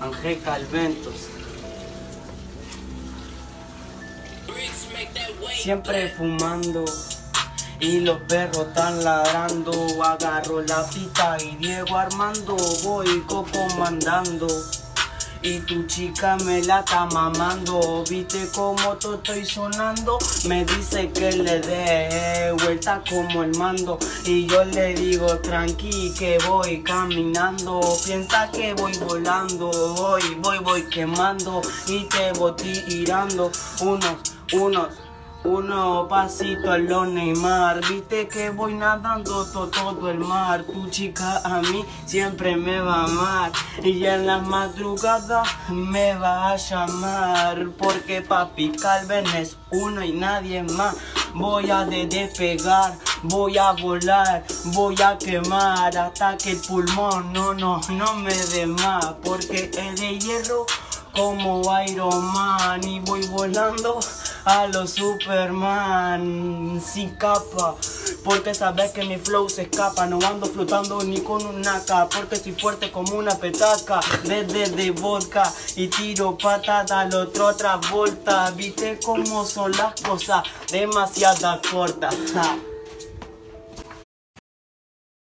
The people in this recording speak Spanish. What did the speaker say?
Ángel Calventos. Siempre fumando y los perros están ladrando. Agarro la pita y Diego Armando, voy comandando. Y tu chica me la está mamando, viste cómo todo estoy sonando. Me dice que le dé vuelta como el mando. Y yo le digo tranqui que voy caminando. Piensa que voy volando, voy, voy, voy quemando. Y te voy tirando unos, unos. Uno pasito a lo Neymar, viste que voy nadando todo, todo el mar. Tu chica a mí siempre me va a amar. Y en la madrugada me va a llamar. Porque papi Calvin es uno y nadie más. Voy a de despegar, voy a volar, voy a quemar. Hasta que el pulmón no, no, no me dé más. Porque es de hierro como Iron Man. Y voy volando a los Superman sin capa porque sabes que mi flow se escapa no ando flotando ni con una capa porque estoy fuerte como una petaca desde de vodka y tiro patada al otro otra vuelta viste cómo son las cosas demasiado cortas